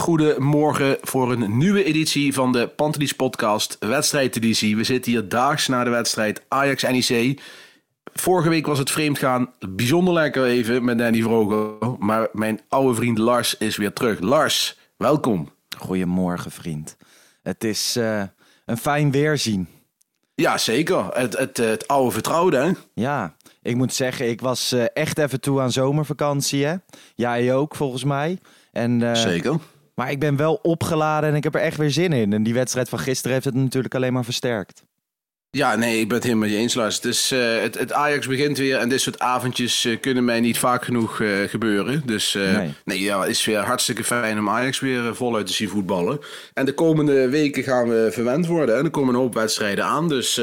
Hele goede morgen voor een nieuwe editie van de Pantelis podcast, wedstrijdeditie. We zitten hier daags na de wedstrijd Ajax-NEC. Vorige week was het vreemdgaan bijzonder lekker even met Danny Vroger. Maar mijn oude vriend Lars is weer terug. Lars, welkom. Goedemorgen, vriend. Het is eh, een fijn weerzien. Ja, zeker. Het, het, het oude vertrouwde, hè? Ja, ik moet zeggen, ik was eh, echt even toe aan zomervakantie. Hè? Jij ook, volgens mij. En, eh, Zeker. Maar ik ben wel opgeladen en ik heb er echt weer zin in. En die wedstrijd van gisteren heeft het natuurlijk alleen maar versterkt. Ja, nee, ik ben het helemaal met je eens, Lars. Dus, het, het Ajax begint weer en dit soort avondjes eh, kunnen mij niet vaak genoeg eh, gebeuren. Dus Nee. nee. ja, het is weer hartstikke fijn om Ajax weer voluit te zien voetballen. En de komende weken gaan we verwend worden. En er komen een hoop wedstrijden aan, dus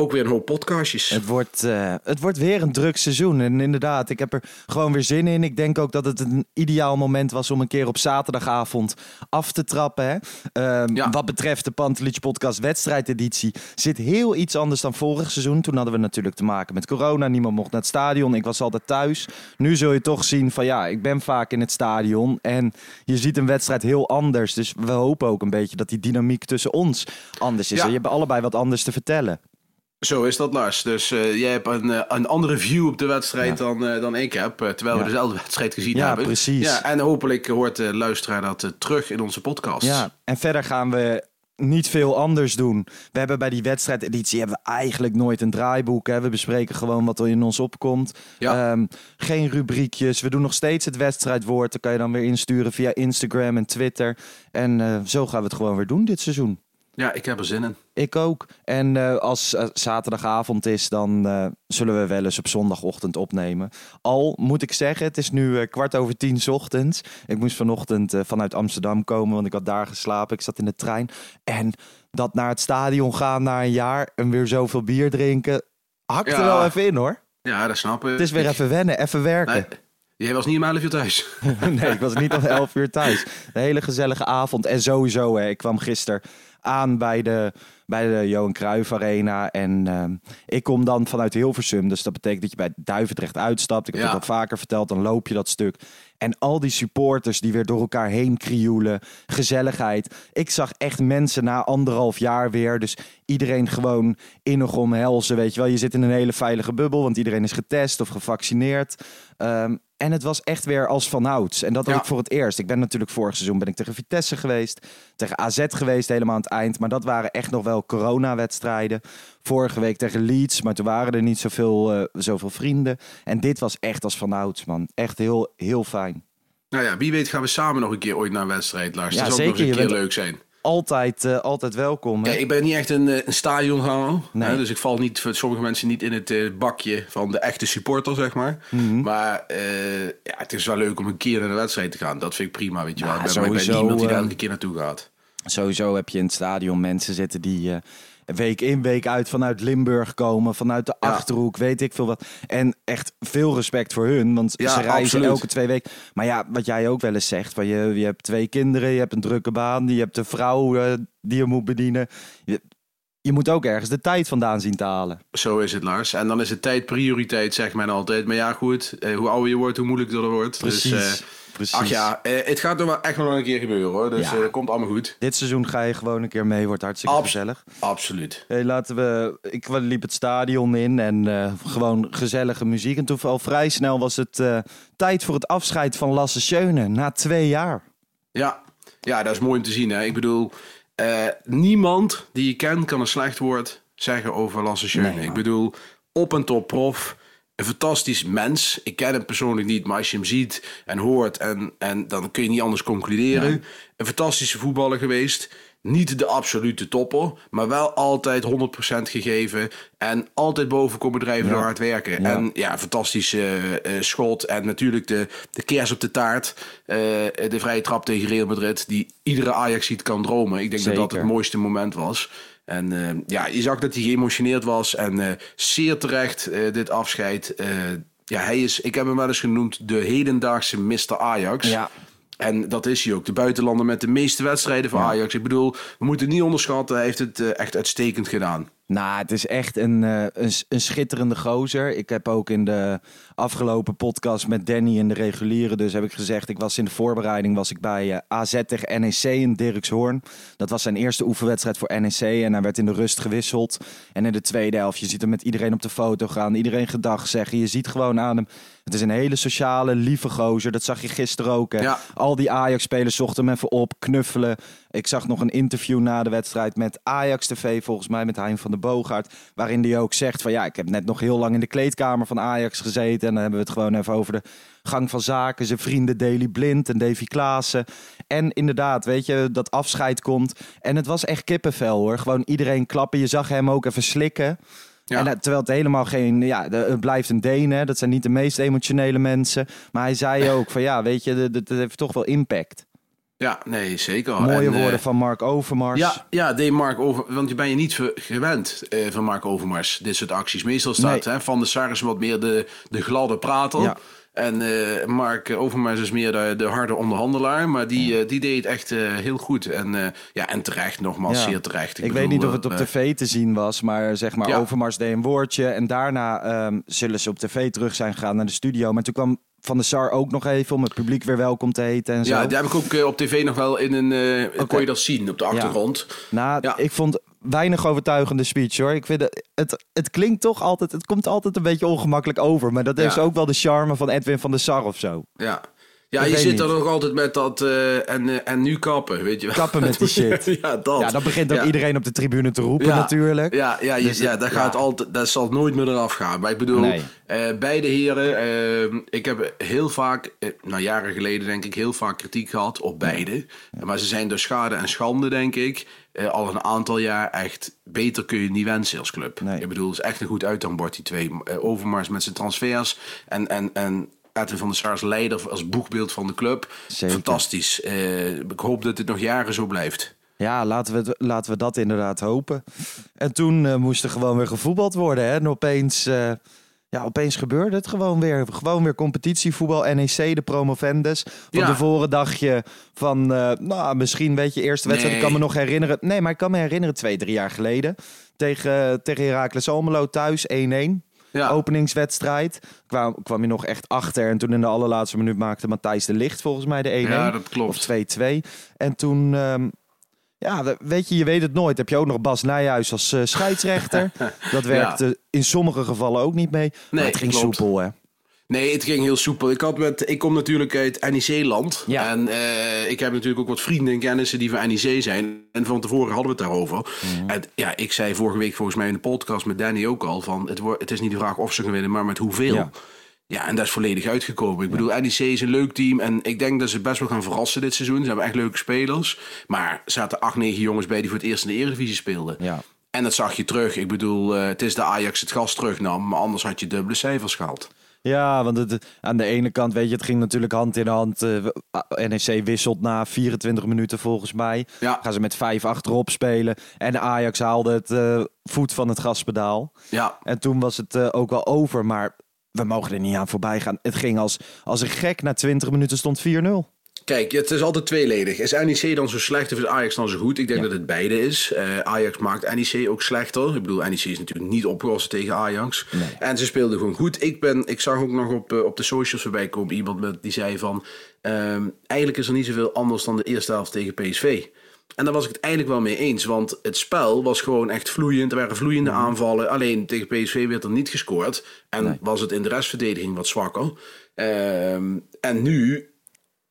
ook weer een hoop podcastjes. Het wordt, eh, het wordt weer een druk seizoen. En inderdaad, ik heb er gewoon weer zin in. Ik denk ook dat het een ideaal moment was om een keer op zaterdagavond af te trappen. Hè? Ehm, Ja. Wat betreft de Pantelich Podcast wedstrijdeditie zit heel iets anders dan vorig seizoen. Toen hadden we natuurlijk te maken met corona. Niemand mocht naar het stadion. Ik was altijd thuis. Nu zul je toch zien van ja, ik ben vaak in het stadion. En je ziet een wedstrijd heel anders. Dus we hopen ook een beetje dat die dynamiek tussen ons anders is. Ja. En je hebt allebei wat anders te vertellen. Zo is dat, Lars. Dus eh, jij hebt een, eh, een andere view op de wedstrijd dan, eh, dan ik heb. terwijl we Ja. dezelfde wedstrijd gezien Ja, hebben. precies. Ja, en hopelijk hoort de luisteraar dat terug in onze podcast. Ja, en verder gaan we niet veel anders doen. We hebben bij die wedstrijdeditie hebben we eigenlijk nooit een draaiboek. Hè. We bespreken gewoon wat er in ons opkomt. Ja. Ehm, geen rubriekjes. We doen nog steeds het wedstrijdwoord. Dat kan je dan weer insturen via Instagram en Twitter. En zo gaan we het gewoon weer doen dit seizoen. Ja, ik heb er zin in. Ik ook. En eh, als eh, zaterdagavond is, dan eh, zullen we wel eens op zondagochtend opnemen. Al moet ik zeggen, het is nu kwart over tien 's ochtends. Ik moest vanochtend vanuit Amsterdam komen, want ik had daar geslapen. Ik zat in de trein. En dat naar het stadion gaan na een jaar en weer zoveel bier drinken, hakt er wel even in hoor. Ja, dat snap ik. Het is weer even wennen, even werken. Nee, jij was niet om 11 uur thuis. Nee, ik was niet om 11 uur thuis. Een hele gezellige avond. En sowieso, hè, ik kwam gisteren aan bij de, bij de Johan Cruijff Arena. En ehm, ik kom dan vanuit Hilversum. Dus dat betekent dat je bij Duivendrecht uitstapt. Ik heb Ja. het al vaker verteld. Dan loop je dat stuk. En al die supporters die weer door elkaar heen krioelen. Gezelligheid. Ik zag echt mensen na anderhalf jaar weer. Dus iedereen gewoon innig omhelzen. Weet je wel, je zit in een hele veilige bubbel. Want iedereen is getest of gevaccineerd. Ehm, en het was echt weer als vanouds. En dat Ja. ook voor het eerst. Ik ben natuurlijk vorig seizoen ben ik tegen Vitesse geweest. Tegen AZ geweest helemaal aan het eind. Maar dat waren echt nog wel coronawedstrijden. Vorige week tegen Leeds. Maar toen waren er niet zoveel, eh, zoveel vrienden. En dit was echt als vanouds, man. Echt heel, heel fijn. Nou ja, wie weet gaan we samen nog een keer ooit naar een wedstrijd, Lars. Ja, dat zou ook nog een keer bent- leuk zijn. Altijd, eh, altijd welkom. hè? Kijk, ik ben niet echt een, eh, een stadionganger. Nee. Hè, dus ik val niet voor sommige mensen niet in het eh, bakje van de echte supporter, zeg maar. Mhm. Maar ja, het is wel leuk om een keer naar de wedstrijd te gaan. Dat vind ik prima, weet je wel. Nou, Ik ben, maar ik ben sowieso, niemand die daar elke keer naartoe gaat. Sowieso heb je in het stadion mensen zitten die week in, week uit vanuit Limburg komen, vanuit de. Achterhoek, weet ik veel wat. En echt veel respect voor hun, want ze reizen absoluut. elke twee weken. Maar ja, wat jij ook wel eens zegt, van je, je hebt twee kinderen, je hebt een drukke baan, je hebt een vrouw eh, die je moet bedienen. Je, je moet ook ergens de tijd vandaan zien te halen. Zo is het, Lars. En dan is het tijd prioriteit, zegt men altijd. Maar ja, goed, eh, hoe ouder je wordt, hoe moeilijker het wordt. Precies. Dus, eh, Precies. Ach ja, eh, het gaat nog wel echt nog een keer gebeuren hoor. Dus Ja. eh, komt allemaal goed. Dit seizoen ga je gewoon een keer mee, wordt hartstikke Abs- gezellig. Absoluut. Hey, laten we. Ik liep het stadion in en eh, gewoon gezellige muziek. En toen al vrij snel was het eh, tijd voor het afscheid van Lasse Schöne na twee jaar. Ja. ja, dat is mooi om te zien. Hè. Ik bedoel, eh, niemand die je kent kan een slecht woord zeggen over Lasse Schöne. Nee, man. ik bedoel, op en top prof. Een fantastisch mens. Ik ken hem persoonlijk niet, maar als je hem ziet en hoort, en, en dan kun je niet anders concluderen. Een fantastische voetballer geweest. Niet de absolute topper, maar wel altijd 100% gegeven. En altijd boven komen drijven door hard werken. Ja. En ja, fantastisch eh, eh, schot. En natuurlijk de, de kers op de taart. eh, de vrije trap tegen Real Madrid. Die iedere Ajax ziet kan dromen. Ik denk dat dat het mooiste moment was. En eh, ja, je zag dat hij geëmotioneerd was. En eh, zeer terecht eh, dit afscheid. Eh, ja, hij is, ik heb hem wel eens genoemd, de hedendaagse Mr. Ajax. Ja. En dat is hij ook. De buitenlander met de meeste wedstrijden van Ajax. Ik bedoel, we moeten niet onderschatten. Hij heeft het echt uitstekend gedaan. Nou, het is echt een, eh, een, een schitterende gozer. Ik heb ook in de afgelopen podcast met Danny in de reguliere, dus heb ik gezegd, ik was in de voorbereiding was ik bij eh, AZ tegen NEC in Dirkshoorn. Dat was zijn eerste oefenwedstrijd voor NEC en hij werd in de rust gewisseld. En in de tweede helft, je ziet hem met iedereen op de foto gaan, iedereen gedag zeggen. Je ziet gewoon aan hem, het is een hele sociale, lieve gozer. Dat zag je gisteren ook. Hè? Ja. Al die Ajax-spelers zochten hem even op, knuffelen. Ik zag nog een interview na de wedstrijd met Ajax TV, volgens mij met Hein van der Boogaard. Waarin hij ook zegt van ja, ik heb net nog heel lang in de kleedkamer van Ajax gezeten. En dan hebben we het gewoon even over de gang van zaken. Zijn vrienden Daley Blind en Davy Klaassen. En inderdaad, weet je, dat afscheid komt. En het was echt kippenvel hoor. Gewoon iedereen klappen. Je zag hem ook even slikken. Ja. En dat- terwijl het helemaal geen, ja, het blijft een Deen, hè. dat zijn niet de meest emotionele mensen. Maar hij zei ook van ja, weet je, dat dat heeft toch wel impact. Ja, nee, zeker. Mooie En, eh, woorden van Mark Overmars. Ja, ja, deed Mark Over, want je ben je niet gewend eh, van Mark Overmars, dit soort acties. Meestal staat Nee. hè, Van de Sar wat meer de, de gladde prater. Ja. En eh, Mark Overmars is meer de, de harde onderhandelaar. Maar die, die deed het echt heel goed. En, ja, en terecht, nogmaals, Ja. zeer terecht. Ik, bedoel, weet niet of het op tv te zien was, maar zeg maar Ja. Overmars deed een woordje. En daarna ehm, zullen ze op tv terug zijn gegaan naar de studio. Maar toen kwam Van der Sar ook nog even om het publiek weer welkom te heten en zo. Ja, die heb ik ook eh, op tv nog wel in een... eh kon je dat zien op de achtergrond. Nou, Ja. ik vond weinig overtuigende speech hoor. Ik vind het, het, het klinkt toch altijd, het komt altijd een beetje ongemakkelijk over. Maar dat Ja. is ook wel de charme van Edwin van der Sar of zo. Ja. Ja, je zit er nog altijd met dat eh, en, eh, en nu kappen, weet je wel. Kappen met die shit. ja, dat. Ja, dan begint Ja. iedereen op de tribune te roepen Ja. natuurlijk. Ja, ja, Dus ja, dat, gaat altijd, dat zal nooit meer eraf gaan. Maar ik bedoel, Nee. eh, beide heren, eh, ik heb heel vaak, nou jaren geleden denk ik, heel vaak kritiek gehad op beide. Maar ze zijn door schade en schande, denk ik, al een aantal jaar echt beter kun je niet wensen als club. Nee. Ik bedoel, het is echt een goed uithangbord, die twee. Overmars met zijn transfers en, en, en Edwin van der Sar als leider, als boegbeeld van de club. Zeker. Fantastisch. Eh, ik hoop dat het nog jaren zo blijft. Ja, laten we, laten we dat inderdaad hopen. En toen eh, moest er gewoon weer gevoetbald worden. Hè? En opeens, eh, ja, opeens gebeurde het gewoon weer. Gewoon weer competitievoetbal. NEC, de promovendus. Van Ja. tevoren dacht je van, nou, misschien weet je, eerste wedstrijd. Ik kan me nog herinneren. Nee, maar ik kan me herinneren, twee, drie jaar geleden. Tegen, tegen Heracles Almelo thuis, 1-1. Ja. Openingswedstrijd. Kwam, kwam je nog echt achter. En toen in de allerlaatste minuut maakte Matthijs de Licht volgens mij de 1-1. Ja, dat klopt. Of 2-2. En toen, ehm, ja, we- weet je, je weet het nooit. Heb je ook nog Bas Nijhuis als eh, scheidsrechter. dat werkte in sommige gevallen ook niet mee. maar het ging klopt. soepel, hè? Nee, het ging heel soepel. Ik, had met, ik kom natuurlijk uit NEC-land. Ja. En eh, ik heb natuurlijk ook wat vrienden en kennissen die van NEC zijn. En van tevoren hadden we het daarover. Mhm. En ja, ik zei vorige week volgens mij in de podcast met Danny ook al... van het, wordt, het is niet de vraag of ze gaan winnen, maar met hoeveel. Ja. Ja. en dat is volledig uitgekomen. Ik bedoel, NEC is een leuk team. En ik denk dat ze best wel gaan verrassen dit seizoen. Ze hebben echt leuke spelers. Maar er zaten acht, negen jongens bij die voor het eerst in de Eredivisie speelden. Ja. En dat zag je terug. Ik bedoel, eh, het is de Ajax het gas terugnam. Maar anders had je dubbele cijfers gehaald. Ja, want het, aan de ene kant, weet je, het ging natuurlijk hand in hand. eh, NEC wisselt na 24 minuten volgens mij. Ja. Gaan ze met 5 achterop spelen. En Ajax haalde het eh, voet van het gaspedaal. Ja, En toen was het eh, ook wel over, maar we mogen er niet aan voorbij gaan. Het ging als, als een gek. Na 20 minuten stond 4-0. Kijk, het is altijd tweeledig. Is NEC dan zo slecht of is Ajax dan zo goed? Ik denk Ja. dat het beide is. Eh, Ajax maakt NEC ook slechter. Ik bedoel, NEC is natuurlijk niet opgelost tegen Ajax. En ze speelden gewoon goed. Ik, ben, ik zag ook nog op, eh, op de socials voorbij komen iemand met, die zei van... ehm, eigenlijk is er niet zoveel anders dan de eerste helft tegen PSV. En daar was ik het eigenlijk wel mee eens. Want het spel was gewoon echt vloeiend. Er waren vloeiende aanvallen. Alleen tegen PSV werd er niet gescoord. En was het in de restverdediging wat zwakker. Ehm, en nu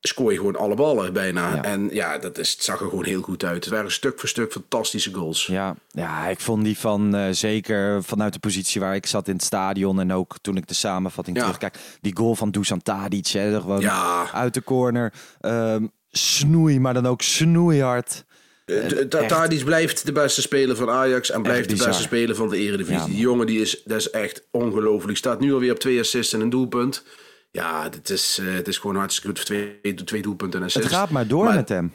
scoor je gewoon alle ballen bijna. Ja. En ja, dat is, het zag er gewoon heel goed uit. Het waren stuk voor stuk fantastische goals. Ja, ja, ik vond die van eh, zeker vanuit de positie waar ik zat in het stadion en ook toen ik de samenvatting Ja. terugkijk. Die goal van Dusan Tadic, hè, gewoon Ja. uit de corner. Ehm, snoei, maar dan ook snoeihard. Eh. Tadic blijft de beste speler van Ajax en blijft de beste speler van de Eredivisie. Die jongen die is, dat is echt ongelooflijk. Staat nu alweer op twee assists en een doelpunt. Ja, het is, eh, het is gewoon hartstikke goed. Twee, twee doelpunten en Het gaat maar door Maar- met hem.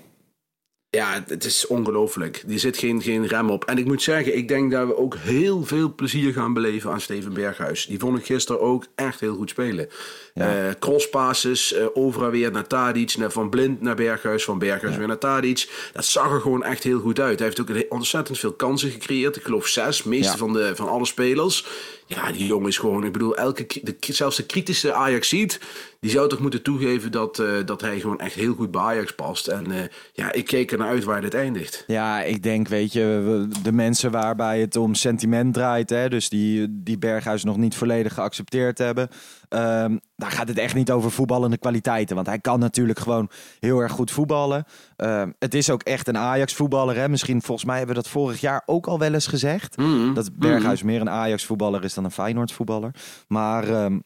Ja, het is ongelooflijk. Die zit geen, geen rem op. En ik moet zeggen, ik denk dat we ook heel veel plezier gaan beleven aan Steven Berghuis. Die vond ik gisteren ook echt heel goed spelen. Eh crosspasses, eh overal weer naar Tadic, naar Van Blind naar Berghuis, van Berghuis weer naar Tadic. Dat zag er gewoon echt heel goed uit. Hij heeft ook ontzettend veel kansen gecreëerd. Ik geloof zes, meeste Ja. van, de, van alle spelers. Ja, die jongen is gewoon, ik bedoel, elke, de, zelfs de kritische Ajax ziet, die zou toch moeten toegeven dat, eh, dat hij gewoon echt heel goed bij Ajax past. En eh, ja, ik keek er naar uit waar dit eindigt. Ja, ik denk, weet je, de mensen waarbij het om sentiment draait, hè, dus die, die Berghuis nog niet volledig geaccepteerd hebben, ehm, daar gaat het echt niet over voetballende kwaliteiten. Want hij kan natuurlijk gewoon heel erg goed voetballen. Ehm, het is ook echt een Ajax-voetballer. Hè? Misschien, volgens mij hebben we dat vorig jaar ook al wel eens gezegd. Dat Berghuis meer een Ajax-voetballer is dan een Feyenoord-voetballer. Maar ehm,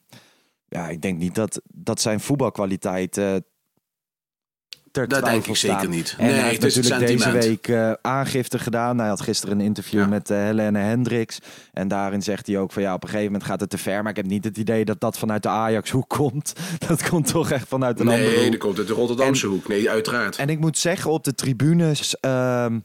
ja, ik denk niet dat, dat zijn voetbalkwaliteit eh ter Dat denk ik zeker niet. En Nee, hij heeft natuurlijk deze week eh, aangifte gedaan. Hij had gisteren een interview Ja. met eh, Helene Hendricks. En daarin zegt hij ook van ja, op een gegeven moment gaat het te ver. Maar ik heb niet het idee dat dat vanuit de Ajax-hoek komt. Dat komt toch echt vanuit een andere Nee, hoek. dat komt uit de Rotterdamse hoek. Nee, uiteraard. En ik moet zeggen, op de tribunes, ehm,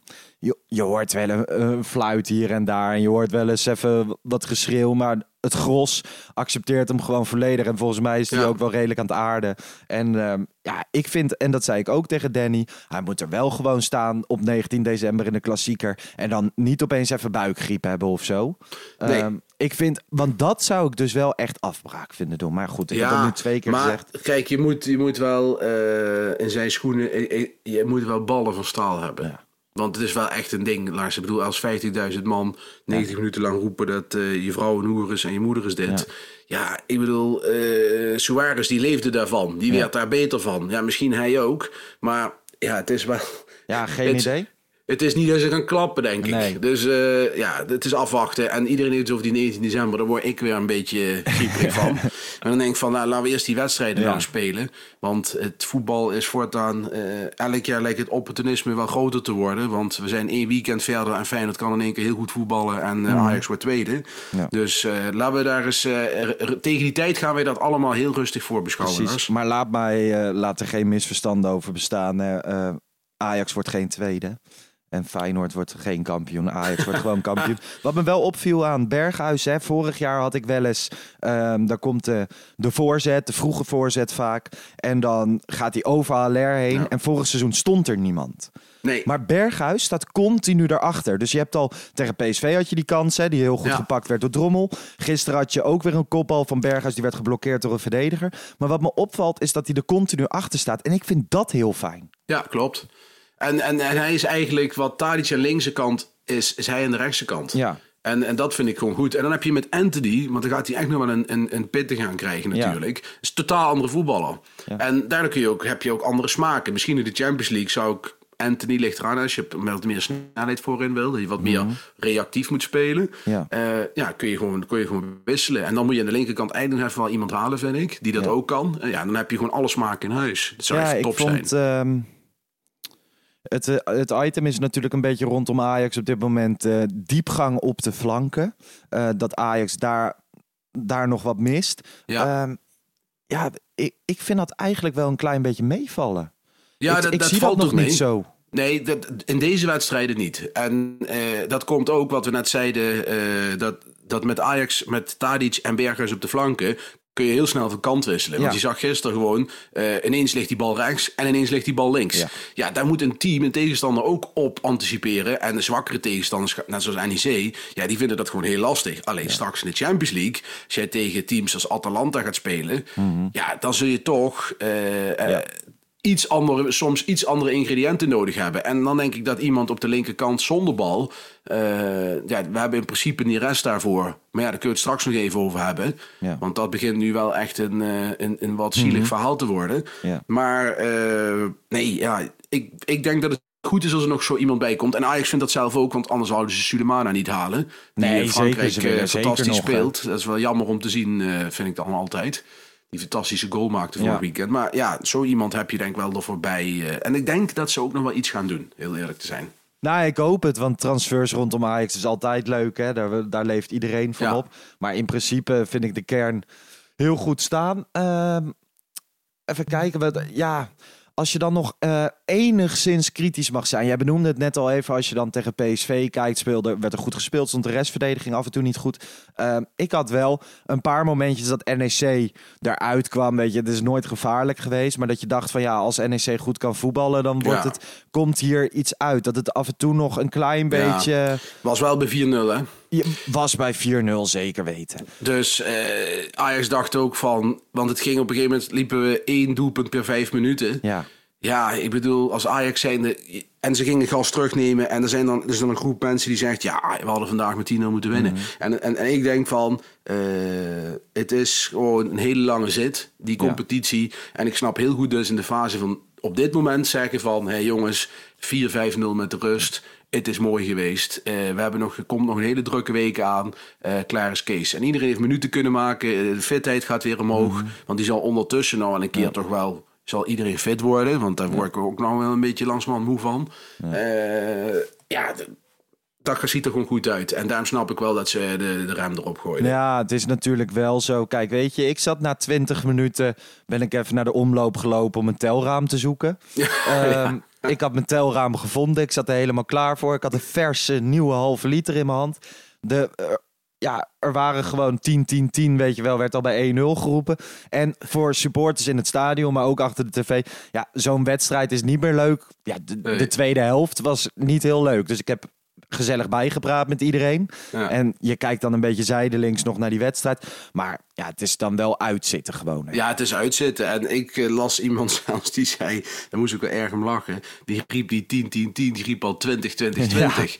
je, je hoort wel een, een fluit hier en daar. En je hoort wel eens even wat geschreeuw. Maar het gros accepteert hem gewoon volledig. En volgens mij is hij Ja. ook wel redelijk aan het aarden. En ehm, ja, ik vind, en dat zei ik ook tegen Danny, hij moet er wel gewoon staan op 19 december in de klassieker. En dan niet opeens even buikgriep hebben of zo. Nee. Ehm, ik vind, want dat zou ik dus wel echt afbraak vinden doen. Maar goed, ik heb dat nu twee keer maar gezegd. kijk, je moet, je moet wel eh, in zijn schoenen, eh, eh, je moet wel ballen van staal hebben. Ja. Want het is wel echt een ding, Lars. Ik bedoel, als 50.000 man 90 minuten lang roepen dat eh, je vrouw een hoer is en je moeder is dit. Ja, ik bedoel, eh Suarez die leefde daarvan. Die werd daar beter van. Ja, misschien hij ook. Maar ja, het is wel... Ja, geen idee. Het is niet dat ze gaan klappen, denk Nee. ik. Dus eh, ja, het is afwachten. En iedereen heeft het over die 19 december. Daar word ik weer een beetje grieperig van. En dan denk ik van, nou, laten we eerst die wedstrijden Ja. lang spelen. Want het voetbal is voortaan... eh, elk jaar lijkt het opportunisme wel groter te worden. Want we zijn één weekend verder. En Feyenoord kan in één keer heel goed voetballen. En eh, Ajax wordt tweede. Mhm. Ja. Dus laten we daar eens... tegen die tijd gaan wij dat allemaal heel rustig voor beschouwen. Precies. Maar laat, mij, laat er geen misverstanden over bestaan. Ajax wordt geen tweede. En Feyenoord wordt geen kampioen. Ajax wordt gewoon kampioen. Wat me wel opviel aan Berghuis. Hè, vorig jaar had ik wel eens. ehm daar komt de, de voorzet, de vroege voorzet vaak. En dan gaat hij over Haller heen. Ja. En vorig seizoen stond er niemand. Nee, Maar Berghuis staat continu daarachter. Dus je hebt al tegen PSV had je die kans, hè, die heel goed Ja. gepakt werd door Drommel. Gisteren had je ook weer een kopbal van Berghuis, die werd geblokkeerd door een verdediger. Maar wat me opvalt is dat hij er continu achter staat. En ik vind dat heel fijn. Ja, klopt. En, en, en hij is eigenlijk wat Tadic aan de linkse kant is, is hij aan de rechtse kant. Ja. En, en dat vind ik gewoon goed. En dan heb je met Anthony, want dan gaat hij echt nog wel een, een, een pittig gaan krijgen Ja. natuurlijk. Is een totaal andere voetballer. Ja. En daardoor kun je ook, heb je ook andere smaken. Misschien in de Champions League zou ik Anthony ligt eraan als je wat meer snelheid voorin wil. Dat je wat meer reactief moet spelen. Mhm. Ja. Eh, ja, kun je, gewoon, kun je gewoon wisselen. En dan moet je aan de linkerkant eigenlijk nog even wel iemand halen, vind ik. Die dat Ja. ook kan. En ja, dan heb je gewoon alle smaken in huis. Dat zou ja, echt ik top vond. zijn. ehm, het, eh, het item is natuurlijk een beetje rondom Ajax op dit moment eh, diepgang op de flanken. Eh, dat Ajax daar, daar nog wat mist. Ja. Ehm, ja, ik, ik vind dat eigenlijk wel een klein beetje meevallen. Ja, ik, dat, ik dat zie valt dat nog mee? niet zo. Nee, dat, in deze wedstrijden niet. En dat komt ook wat we net zeiden, dat, dat met Ajax, met Tadic en Berghuis op de flanken, kun je heel snel van kant wisselen. Want Ja. je zag gisteren gewoon, eh, ineens ligt die bal rechts en ineens ligt die bal links. Ja. Ja. daar moet een team, een tegenstander ook op anticiperen. En de zwakkere tegenstanders, net zoals NEC, ja, die vinden dat gewoon heel lastig. Alleen straks in de Champions League, als jij tegen teams als Atalanta gaat spelen, ja, dan zul je toch eh, eh, Mhm. Iets andere, soms iets andere ingrediënten nodig hebben. En dan denk ik dat iemand op de linkerkant zonder bal, eh, ja, we hebben in principe niet rest daarvoor. Maar ja, daar kun je het straks nog even over hebben. Ja. Mhm. Want dat begint nu wel echt een, eh, een, een wat zielig verhaal te worden. Ja. Maar eh, nee, ja, ik, ik denk dat het goed is als er nog zo iemand bij komt. En Ajax vindt dat zelf ook, want anders zouden ze Sulemana niet halen. Die Nee, in Frankrijk zeker, ze fantastisch nog, hè. speelt. Dat is wel jammer om te zien, vind ik dan altijd. Die fantastische goal maakte vorig Ja. weekend. Maar ja, zo iemand heb je denk ik wel ervoor bij. eh, en ik denk dat ze ook nog wel iets gaan doen, heel eerlijk te zijn. Nou, ik hoop het, want transfers rondom Ajax is altijd leuk. Hè? Daar, daar leeft iedereen van Ja. op. Maar in principe vind ik de kern heel goed staan. Ehm, even kijken. Wat, ja, als je dan nog eh, enigszins kritisch mag zijn. Jij benoemde het net al even. Als je dan tegen PSV kijkt, speelde, werd er goed gespeeld. Stond de restverdediging af en toe niet goed. Ehm, ik had wel een paar momentjes dat NEC eruit kwam. Weet je, het is nooit gevaarlijk geweest. Maar dat je dacht van ja, als NEC goed kan voetballen, dan wordt Ja. het, komt hier iets uit. Dat het af en toe nog een klein Ja. beetje... Was wel bij 4-0, hè? Was bij 4-0 zeker weten. Dus eh, Ajax dacht ook van... Want het ging op een gegeven moment... liepen we één doelpunt per vijf minuten. Ja. Ja, ik bedoel, als Ajax zijnde... En ze gingen gas terugnemen. En er, zijn dan, er is dan een groep mensen die zegt... Ja, we hadden vandaag met 10-0 moeten winnen. En, en, en ik denk van... eh, het is gewoon een hele lange zit, die Ja. competitie. En ik snap heel goed dus in de fase van... Op dit moment zeggen van... Hé hey jongens, 4-5-0 met de rust... Het is mooi geweest. Eh, we hebben nog, er komt nog een hele drukke week aan. Eh klaar is Kees. En iedereen heeft minuten kunnen maken. Eh, De fitheid gaat weer omhoog. Want die zal ondertussen nou wel een keer toch wel... Zal iedereen fit worden. Want daar word ik ook nog wel een beetje langzamerhand moe van. Ja, d- dat ziet er gewoon goed uit. En daarom snap ik wel dat ze de, de rem erop gooien. Ja, het is natuurlijk wel zo. Kijk, weet je, ik zat na 20 minuten, ben ik even naar de omloop gelopen om een telraam te zoeken. Ehm, Ik had mijn telraam gevonden, ik zat er helemaal klaar voor. Ik had een verse nieuwe halve liter in mijn hand. De, ja, er waren gewoon 10, 10, 10, weet je wel, werd al bij 1-0 geroepen. En voor supporters in het stadion, maar ook achter de tv. Ja, zo'n wedstrijd is niet meer leuk. Ja, de, Nee. de tweede helft was niet heel leuk. Dus ik heb gezellig bijgepraat met iedereen. Ja. En je kijkt dan een beetje zijdelings nog naar die wedstrijd. Maar ja, het is dan wel uitzitten gewoon. hè. Ja, het is uitzitten. En ik eh, las iemand zelfs die zei, daar moest ik wel erg om lachen. Die riep die 10, 10, 10, die riep al 20, 20, 20.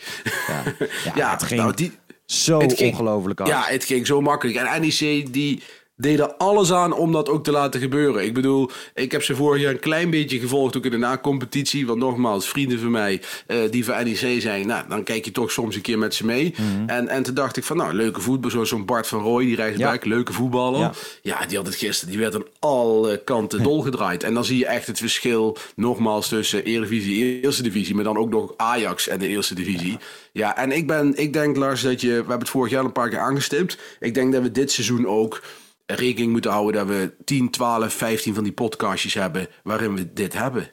Ja. Ja, Ja, het ging nou, die, Zo ging- ongelooflijk af. Ja, het ging zo makkelijk. En NEC die deed er alles aan om dat ook te laten gebeuren. Ik bedoel, ik heb ze vorig jaar een klein beetje gevolgd ook in de na-competitie. Want nogmaals, vrienden van mij eh, die van NEC zijn, nou, dan kijk je toch soms een keer met ze mee. en, en toen dacht ik van, nou, leuke voetbal. Zoals zo'n Bart van Rooij, die rechtsback, leuke voetballer. Ja. Ja. die had het gisteren, die werd aan alle kanten dolgedraaid. En dan zie je echt het verschil, nogmaals, tussen Eredivisie en Eerste Divisie. Maar dan ook nog Ajax en de Eerste Divisie. Ja, en ik, ben, ik denk, Lars, dat je... We hebben het vorig jaar een paar keer aangestipt. Ik denk dat we dit seizoen ook rekening moeten houden... dat we 10, 12, 15 van die podcastjes hebben... waarin we dit hebben.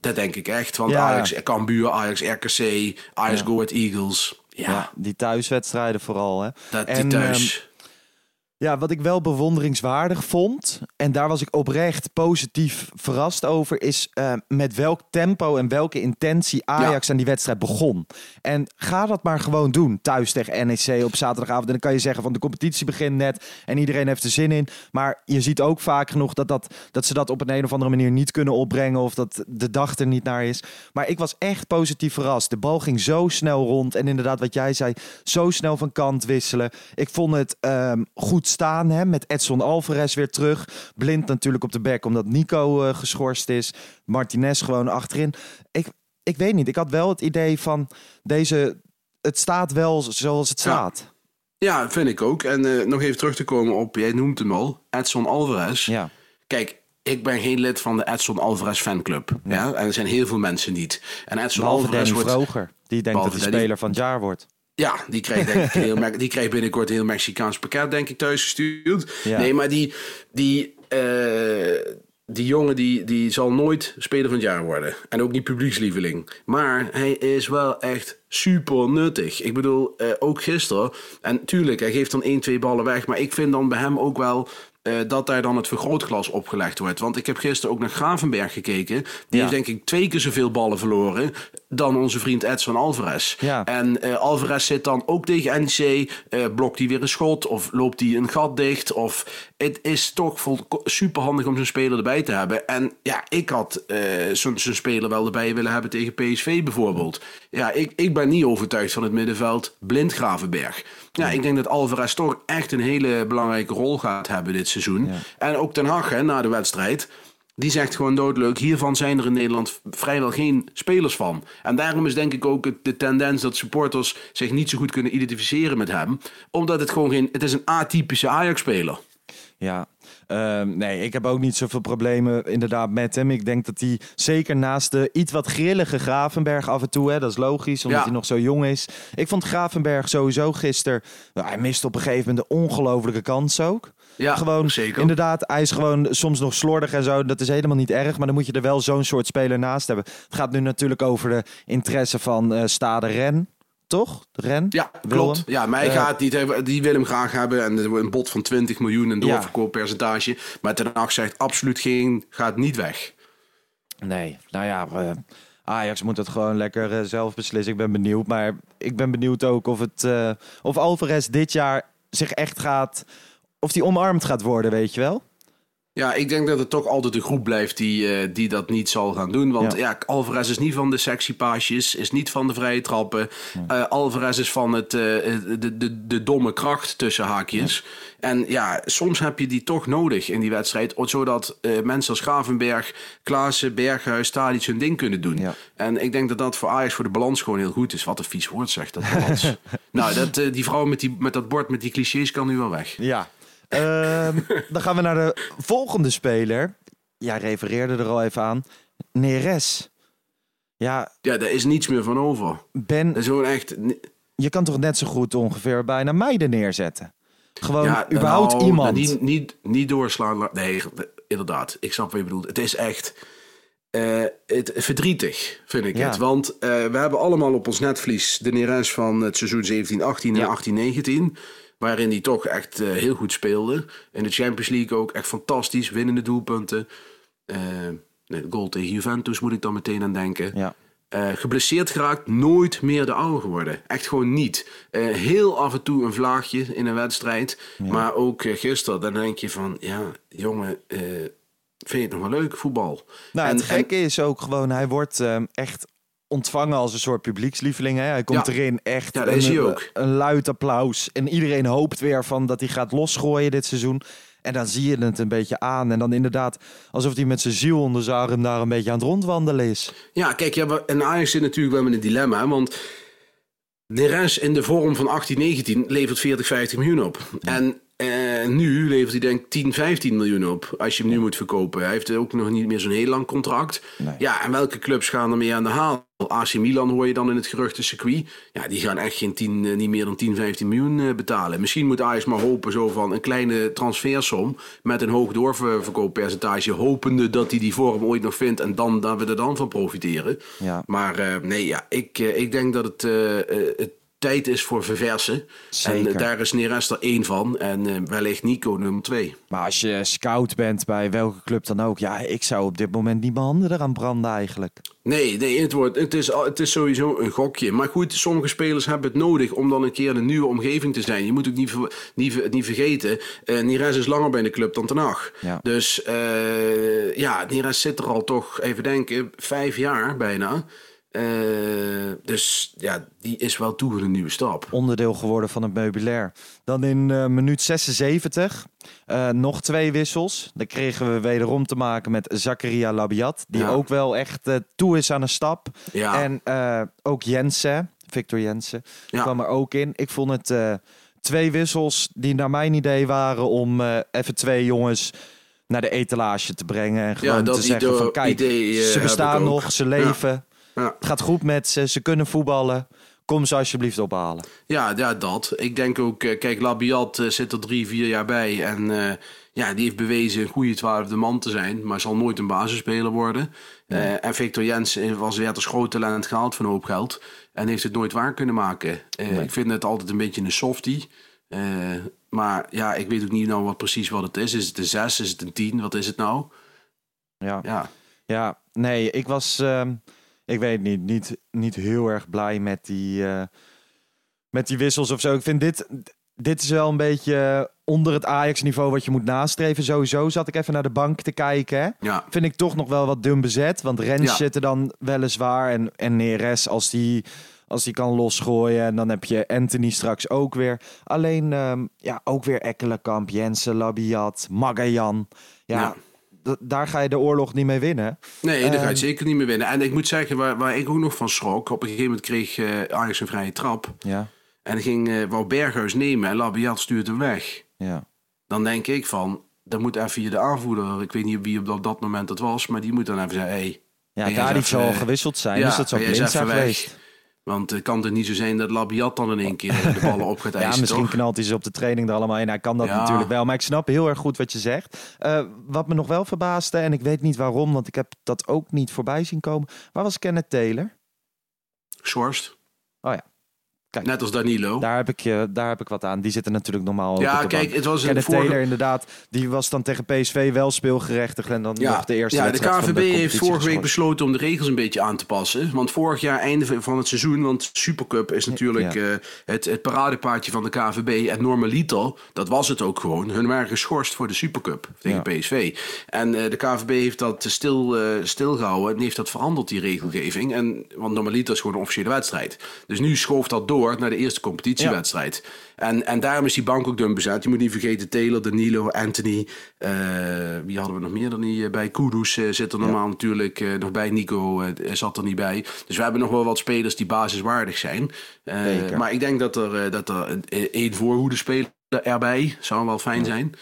Dat denk ik echt. Want Ja. Ajax, Cambuur, Ajax, RKC, Ajax, Go Ahead Eagles... Ja, Ja, die thuiswedstrijden vooral. Hè. dat die thuis... ehm, Ja, wat ik wel bewonderingswaardig vond, en daar was ik oprecht positief verrast over, is eh, met welk tempo en welke intentie Ajax aan die wedstrijd begon. En ga dat maar gewoon doen, thuis tegen NEC op zaterdagavond. En dan kan je zeggen van de competitie begint net en iedereen heeft er zin in. Maar je ziet ook vaak genoeg dat, dat, dat ze dat op een, een of andere manier niet kunnen opbrengen of dat de dag er niet naar is. Maar ik was echt positief verrast. De bal ging zo snel rond en inderdaad wat jij zei, zo snel van kant wisselen. Ik vond het ehm, goed staan hè, met Edson Alvarez weer terug. Blind natuurlijk op de bek omdat Nico eh, geschorst is. Martinez gewoon achterin. Ik, ik weet niet, ik had wel het idee van deze... Het staat wel zoals het staat. Ja, vind ik ook. En eh, nog even terug te komen op, jij noemt hem al, Edson Alvarez. Ja. Kijk, ik ben geen lid van de Edson Alvarez fanclub. Ja. En er zijn heel veel mensen niet. En Edson Behalve Alvarez Danny wordt... Vroger. Die denkt dat hij speler van het jaar wordt. Ja, die krijgt, denk ik heel, die krijgt binnenkort een heel Mexicaans pakket, denk ik, thuis gestuurd. Ja. Nee, maar die, die, eh, die jongen die, die zal nooit speler van het jaar worden. En ook niet publiekslieveling. Maar hij is wel echt super nuttig. Ik bedoel, eh, ook gisteren. En tuurlijk, hij geeft dan 1, 2 ballen weg. Maar ik vind dan bij hem ook wel... eh, dat daar dan het vergrootglas opgelegd wordt. Want ik heb gisteren ook naar Gravenberg gekeken. Die Ja. heeft denk ik twee keer zoveel ballen verloren dan onze vriend Edson Alvarez. Ja. En eh, Alvarez zit dan ook tegen NEC. eh blokt hij weer een schot of loopt hij een gat dicht? Of het is toch vol- super handig om zo'n speler erbij te hebben. En ja, ik had zo'n zo'n speler wel erbij willen hebben tegen PSV bijvoorbeeld. Ja, ik, ik ben niet overtuigd van het middenveld blind Gravenberg. Ja, ik denk dat Alvarez toch echt een hele belangrijke rol gaat hebben dit seizoen. En ook Ten Hag hè, na de wedstrijd. Die zegt gewoon doodleuk, hiervan zijn er in Nederland vrijwel geen spelers van. En daarom is denk ik ook de tendens dat supporters zich niet zo goed kunnen identificeren met hem. Omdat het gewoon geen, het is een atypische Ajax-speler. Ja, Ehm, nee, ik heb ook niet zoveel problemen inderdaad met hem. Ik denk dat hij zeker naast de iets wat grillige Gravenberg af en toe, hè, dat is logisch, omdat Ja. hij nog zo jong is. Ik vond Gravenberg sowieso gisteren, nou, hij miste op een gegeven moment een ongelofelijke kans ook. Ja, gewoon, zeker. Inderdaad, hij is gewoon soms nog slordig en zo. Dat is helemaal niet erg, maar dan moet je er wel zo'n soort speler naast hebben. Het gaat nu natuurlijk over de interesse van eh Stade Ren, toch? Ren? Ja, klopt. Ja, hij Eh, gaat niet hebben, die wil hem graag hebben. En een bod van 20 miljoen en Ja. doorverkooppercentage. Maar Ten Hag zegt absoluut geen, gaat niet weg. Nee, nou ja, eh, Ajax moet het gewoon lekker eh, zelf beslissen. Ik ben benieuwd, maar ik ben benieuwd ook of, het, of Alvarez dit jaar zich echt gaat... Of die omarmd gaat worden, weet je wel? Ja, ik denk dat het toch altijd een groep blijft die, eh, die dat niet zal gaan doen. Want Ja. ja. Alvarez is niet van de sexy paasjes, is niet van de vrije trappen. Eh, Alvarez is van het, eh, de, de, de domme kracht tussen haakjes. En ja, soms heb je die toch nodig in die wedstrijd. Zodat mensen als Gravenberg, Klaassen, Berghuis, Tadic hun ding kunnen doen. Ja. En ik denk dat dat voor Ajax voor de balans gewoon heel goed is. Wat een vies woord zegt dat balans. nou, dat, die vrouw met, die, met dat bord met die clichés kan nu wel weg. Ja. Ehm, dan gaan we naar de volgende speler. Jij refereerde er al even aan. Neres. Ja, Ja, daar is niets meer van over. Ben, Dat is gewoon echt... je kan toch net zo goed ongeveer bijna meiden neerzetten? Gewoon Ja, überhaupt nou, iemand. Niet, niet, niet doorslaan. la- Nee, inderdaad. Ik snap wat je bedoelt. Het is echt eh, het, verdrietig, vind ik Ja. het. Want eh, we hebben allemaal op ons netvlies de Neres van het seizoen 17-18 en Ja. 18-19. Waarin hij toch echt eh, heel goed speelde. In de Champions League ook echt fantastisch. Winnende doelpunten. Eh nee, goal tegen Juventus moet ik dan meteen aan denken. Ja. Eh, geblesseerd geraakt, nooit meer de oude geworden. Echt gewoon niet. Heel af en toe een vlaagje in een wedstrijd. Maar ook gisteren, dan denk je van... Ja, jongen, vind je het nog wel leuk, voetbal? Nou, En- het gekke is ook gewoon, hij wordt ehm, echt ontvangen als een soort publiekslieveling. Hè? Hij komt Ja. erin echt Ja, is een, ook. een luid applaus. En iedereen hoopt weer van dat hij gaat losgooien dit seizoen. En dan zie je het een beetje aan. En dan inderdaad alsof hij met zijn ziel onder zijn arm daar een beetje aan het rondwandelen is. Ja, kijk, ja, en Ajax zit natuurlijk wel met een dilemma. Want Neres in de vorm van 18-19 levert 40, 50 miljoen op. En eh, nu levert hij denk ik 10, 15 miljoen op als je hem nu moet verkopen. Hij heeft ook nog niet meer zo'n heel lang contract. Nee. Ja, en welke clubs gaan er mee aan de haal? AC Milan hoor je dan in het geruchtencircuit. Ja, die gaan echt geen 10, eh, niet meer dan 10, 15 miljoen eh, betalen. Misschien moet Ajax maar hopen zo van een kleine transfersom met een hoog doorverkooppercentage. Hopende dat hij die vorm ooit nog vindt en dan, dat we er dan van profiteren. Ja. Maar nee, ja, ik, ik denk dat het, het tijd is voor verversen. Zeker. En eh, daar is Neres er één van. En eh, wellicht Nico nummer twee. Maar als je scout bent bij welke club dan ook, ja, ik zou op dit moment niet mijn handen eraan branden eigenlijk. Nee, nee het, wordt, het, is, het is sowieso een gokje. Maar goed, sommige spelers hebben het nodig om dan een keer in een nieuwe omgeving te zijn. Je moet ook niet, niet, niet vergeten, eh Neres is langer bij de club dan Ten Hag. Ja. Dus eh, ja, Neres zit er al toch, even denken, vijf jaar bijna. Eh, dus ja, die is wel toe een nieuwe stap. onderdeel geworden van het meubilair. Dan in eh, minuut 76 eh, nog twee wissels. Dan kregen we wederom te maken met Zakaria Labiat. Die Ja. ook wel echt toe is aan een stap. Ja. En ook Jensen, Victor Jensen, Ja. kwam er ook in. Ik vond het twee wissels die naar mijn idee waren om even twee jongens naar de etalage te brengen. En gewoon dat te zeggen van kijk, idee, ze bestaan nog, ze Ja. leven. Ja. Het gaat goed met ze, ze kunnen voetballen. Kom ze alsjeblieft ophalen. Ja, ja, dat. Ik denk ook, eh, kijk, Labiat eh, zit er drie, vier jaar bij. En eh, ja, die heeft bewezen een goede twaalfde man te zijn. Maar zal nooit een basisspeler worden. En Victor Jens was weer als groot talent gehaald van een hoop geld. En heeft het nooit waar kunnen maken. Ik vind het altijd een beetje een softie. Maar ja, ik weet ook niet nou wat precies wat het is. Is het een 6? Is het een 10? Wat is het nou? Ja. Ja, Ja, nee, ik was, ehm, ik weet niet, niet, niet heel erg blij met die, eh, met die wissels of zo. Ik vind dit, dit is wel een beetje onder het Ajax-niveau wat je moet nastreven. Sowieso zat ik even naar de bank te kijken. Hè. ja. Vind ik toch nog wel wat dun bezet. Want Rens Ja. zit er dan weliswaar. En, en Neres als die, als die kan losgooien. En dan heb je Anthony straks ook weer. Alleen ehm, ja, ook weer Ekkelenkamp, Jensen, Labiat, Magajan. Ja, Ja. Daar ga je de oorlog niet mee winnen. Nee, daar ga je Ehm. zeker niet meer winnen. En ik moet zeggen, waar, waar ik ook nog van schrok. Op een gegeven moment kreeg eh, Ajax een vrije trap. Ja, En dan ging eh wou Berghuis nemen en Labiat stuurt hem weg. ja. Dan denk ik van, dan moet even je de aanvoerder, ik weet niet wie op dat, dat moment het was, maar die moet dan even zeggen, hey, Ja, daar eens zal gewisseld zijn. ja, dus dat zou blind zijn geweest. Want het kan er niet zo zijn dat Labiat dan in één keer de ballen op gaat Ja, eisen, misschien toch? knalt hij ze op de training er allemaal in. Hij kan dat Ja. natuurlijk wel. Maar ik snap heel erg goed wat je zegt. Eh, wat me nog wel verbaasde, en ik weet niet waarom, want ik heb dat ook niet voorbij zien komen. Waar was Kenneth Taylor? Schorst. Oh ja. Kijk. Net als Danilo. Daar heb ik, je, daar heb ik wat aan. Die zitten natuurlijk normaal ja, kijk, bank. het was een vorige... Taylor inderdaad, die was dan tegen PSV wel speelgerechtigd. En dan nog de eerste ja, de KVB heeft vorige week besloten om de regels een beetje aan te passen. Want vorig jaar, einde van het seizoen, want Supercup is natuurlijk Ja. eh, het, het paradepaardje van de KVB. En normaliter, dat was het ook gewoon, hun waren geschorst voor de Supercup tegen PSV. En eh, de KVB heeft dat stil, eh, stilgehouden en heeft dat veranderd, die regelgeving. En, want normaliter is gewoon een officiële wedstrijd. Dus nu schoof dat door naar de eerste competitiewedstrijd. En, en daarom is die bank ook dun bezet. Je moet niet vergeten, Taylor, Danilo, Anthony. eh, wie hadden we nog meer dan die eh, bij? Kudus eh, zit er normaal natuurlijk nog bij. Nico zat er niet bij. Dus we hebben nog wel wat spelers die basiswaardig zijn. Maar ik denk dat er, dat er een- één voorhoede speler erbij zou wel fijn zijn.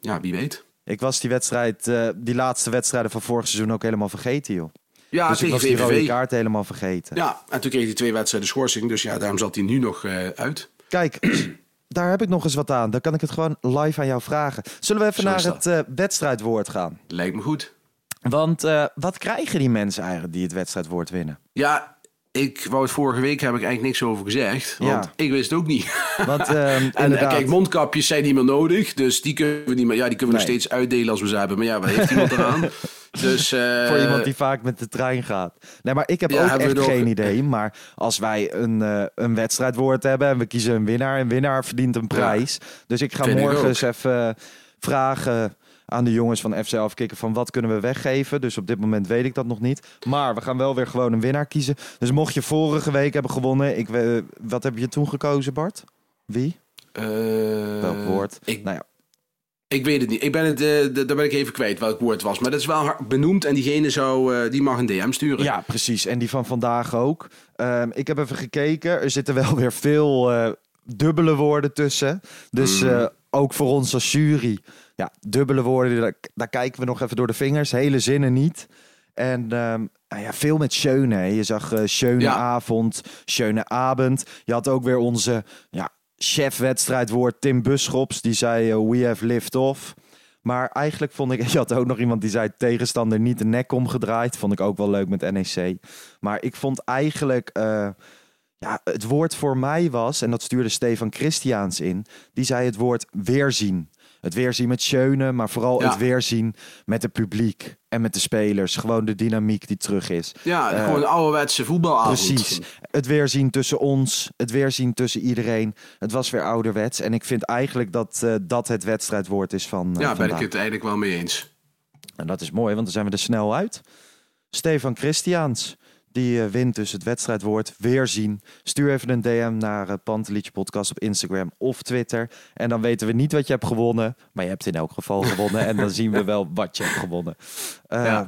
Ja, wie weet. Ik was die wedstrijd, die laatste wedstrijden van vorig seizoen ook helemaal vergeten, joh. Ja, dus ik was die rode kaart helemaal vergeten. Ja, en toen kreeg hij twee wedstrijden schorsing. Dus ja, daarom zat hij nu nog eh, uit. Kijk, daar heb ik nog eens wat aan. Dan kan ik het gewoon live aan jou vragen. Zullen we even Zo naar het eh, wedstrijdwoord gaan? Lijkt me goed. Want eh, wat krijgen die mensen eigenlijk die het wedstrijdwoord winnen? Ja, ik wou het vorige week heb ik eigenlijk niks over gezegd. Want Ja. ik wist het ook niet. Want ehm, En inderdaad, kijk, mondkapjes zijn niet meer nodig. Dus die kunnen we niet meer. Ja, die kunnen we nog steeds uitdelen als we ze hebben. Maar ja, wat heeft iemand eraan? Dus, eh, voor iemand die vaak met de trein gaat. Nee, maar ik heb Ja, ook echt geen idee. Maar als wij een, eh, een wedstrijdwoord hebben en we kiezen een winnaar, een winnaar verdient een prijs. Dus ik ga Vind morgen eens even vragen aan de jongens van FC Afkikken van wat kunnen we weggeven. Dus op dit moment weet ik dat nog niet. Maar we gaan wel weer gewoon een winnaar kiezen. Dus mocht je vorige week hebben gewonnen, ik, we- wat heb je toen gekozen Bart? Wie? eh, Welk woord? Ik, Nou ja, ik weet het niet. Ik ben het, d- daar ben ik even kwijt welk woord was. Maar dat is wel benoemd. En diegene zou, eh, die mag een DM sturen. Ja, precies. En die van vandaag ook. Ehm, ik heb even gekeken. Er zitten wel weer veel eh, dubbele woorden tussen. Dus eh, ook voor ons als jury. Ja, dubbele woorden, daar, daar kijken we nog even door de vingers. Hele zinnen niet. En ehm, nou ja, veel met schöne. Je zag eh schöne Ja. avond, schöne avond. Je had ook weer onze ja, chef wedstrijdwoord Tim Buschops. Die zei eh, we have lived off. Maar eigenlijk vond ik, je had ook nog iemand die zei tegenstander niet de nek omgedraaid. Vond ik ook wel leuk met NEC. Maar ik vond eigenlijk, eh, ja, het woord voor mij was, en dat stuurde Stefan Christiaans in, die zei het woord weerzien. Het weerzien met Schöne, maar vooral Ja. het weerzien met het publiek en met de spelers. Gewoon de dynamiek die terug is. Ja, Eh, gewoon een ouderwetse voetbalavond. Precies. Het weerzien tussen ons, het weerzien tussen iedereen. Het was weer ouderwets. En ik vind eigenlijk dat eh, dat het wedstrijdwoord is van eh, Ja, ben ik het eigenlijk wel mee eens. En dat is mooi, want dan zijn we er snel uit. Stefan Christiaans, die eh, wint dus het wedstrijdwoord weerzien. Stuur even een DM naar uh, Pantelietje Podcast op Instagram of Twitter. En dan weten we niet wat je hebt gewonnen. Maar je hebt in elk geval gewonnen. en dan zien we wel wat je hebt gewonnen. Eh, Ja.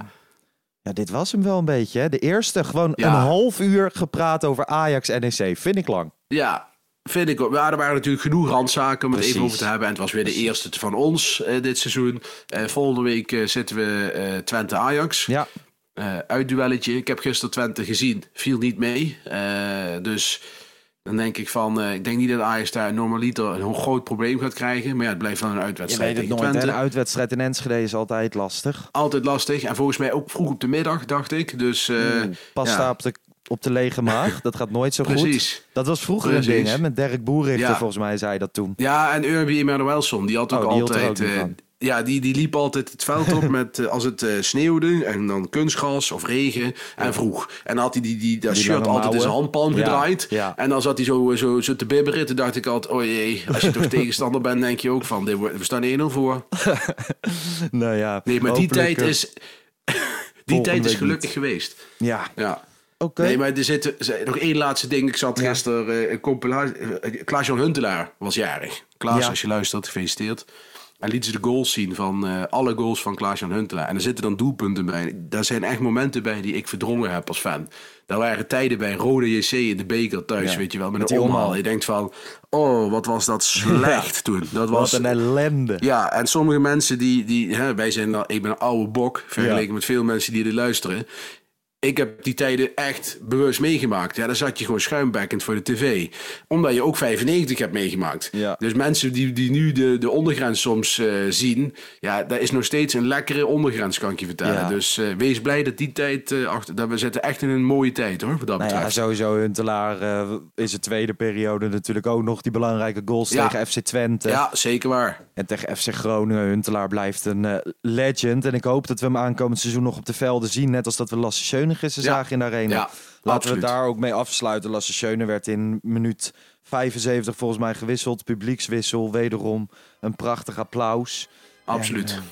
ja. dit was hem wel een beetje. Hè? De eerste, gewoon Ja. een half uur gepraat over Ajax NEC. Vind ik lang. Ja, vind ik ook. Ja, er waren natuurlijk genoeg randzaken om het even over te hebben. En het was weer de eerste van ons eh, dit seizoen. Eh, volgende week eh, zitten we eh, Twente-Ajax. Ja, Eh uitduelletje. Ik heb gisteren Twente gezien. Viel niet mee. Eh, dus dan denk ik van... eh, ik denk niet dat Ajax daar normaliter een groot probleem gaat krijgen. Maar ja, het blijft dan een je uitwedstrijd weet het nooit. Een uitwedstrijd in Enschede is altijd lastig. Altijd lastig. En volgens mij ook vroeg op de middag, dacht ik. Dus eh, Pas ja. op de op de lege maag. Dat gaat nooit zo goed. Precies. Dat was vroeger Precies. een ding, hè? Met Dirk Boerichter, Ja. volgens mij, zei dat toen. Ja, en Urbi Emanuelson, die had ook Oh, die altijd... ook. Ja, die, die liep altijd het veld op met eh, als het eh, sneeuwde en dan kunstgras of regen en vroeg. En dan had hij die, die, dat Die shirt altijd in zijn handpalm gedraaid. ja. En dan zat hij zo, zo, zo te bibberen. Toen dacht ik altijd, oh jee, als je toch tegenstander bent, denk je ook van, dit we staan 1-0 voor. Nou ja, Nee, maar die tijd eh, is... Die tijd is gelukkig geweest. Ja, Ja. oké. Nee, maar er zit nog één laatste ding. Ik zat gisteren eh, een compilatie. eh, Klaas-Jan Huntelaar was jarig. Klaas, Ja. als je luistert, gefeliciteerd. En lieten ze de goals zien van eh, alle goals van Klaas-Jan Huntelaar. En er zitten dan doelpunten bij. Daar zijn echt momenten bij die ik verdrongen heb als fan. Daar waren tijden bij Rode JC in de beker thuis, Ja, weet je wel. Met, met een omhaal. Je denkt van, oh, wat was dat slecht toen. Dat was, Wat een ellende. ja, en sommige mensen die, die hè, wij zijn, ik ben een oude bok vergeleken Ja. met veel mensen die dit luisteren. Ik heb die tijden echt bewust meegemaakt. Ja, dan zat je gewoon schuimbekkend voor de tv. Omdat je ook 95 hebt meegemaakt. Ja. Dus mensen die, die nu de, de ondergrens soms eh, zien. Ja, dat is nog steeds een lekkere ondergrens, kan ik je vertellen. Ja. Dus eh, wees blij dat die tijd eh, achter. Dat we zitten echt in een mooie tijd hoor, wat dat Nou ja, betreft. sowieso Huntelaar in zijn tweede periode natuurlijk ook nog die belangrijke goals Ja. tegen FC Twente. ja, zeker waar. En tegen FC Groningen. Huntelaar blijft een legend. En ik hoop dat we hem aankomend seizoen nog op de velden zien. Net als dat we Lasse Schönigissen Ja. zagen in de arena. Laten we het daar ook mee afsluiten. Lasse Schöne werd in minuut 75 volgens mij gewisseld. Publiekswissel, wederom een prachtig applaus. Absoluut. En, eh,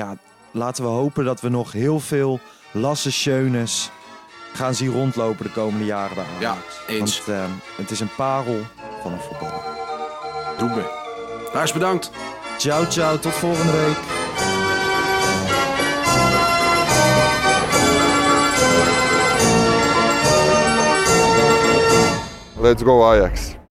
ja, laten we hopen dat we nog heel veel Lasse Schönes gaan zien rondlopen de komende jaren Ajax. Ja, eens. Want eh, het is een parel van een voetballer. Doen we. Lars, bedankt. Ciao, ciao. Tot volgende week. Let's go Ajax.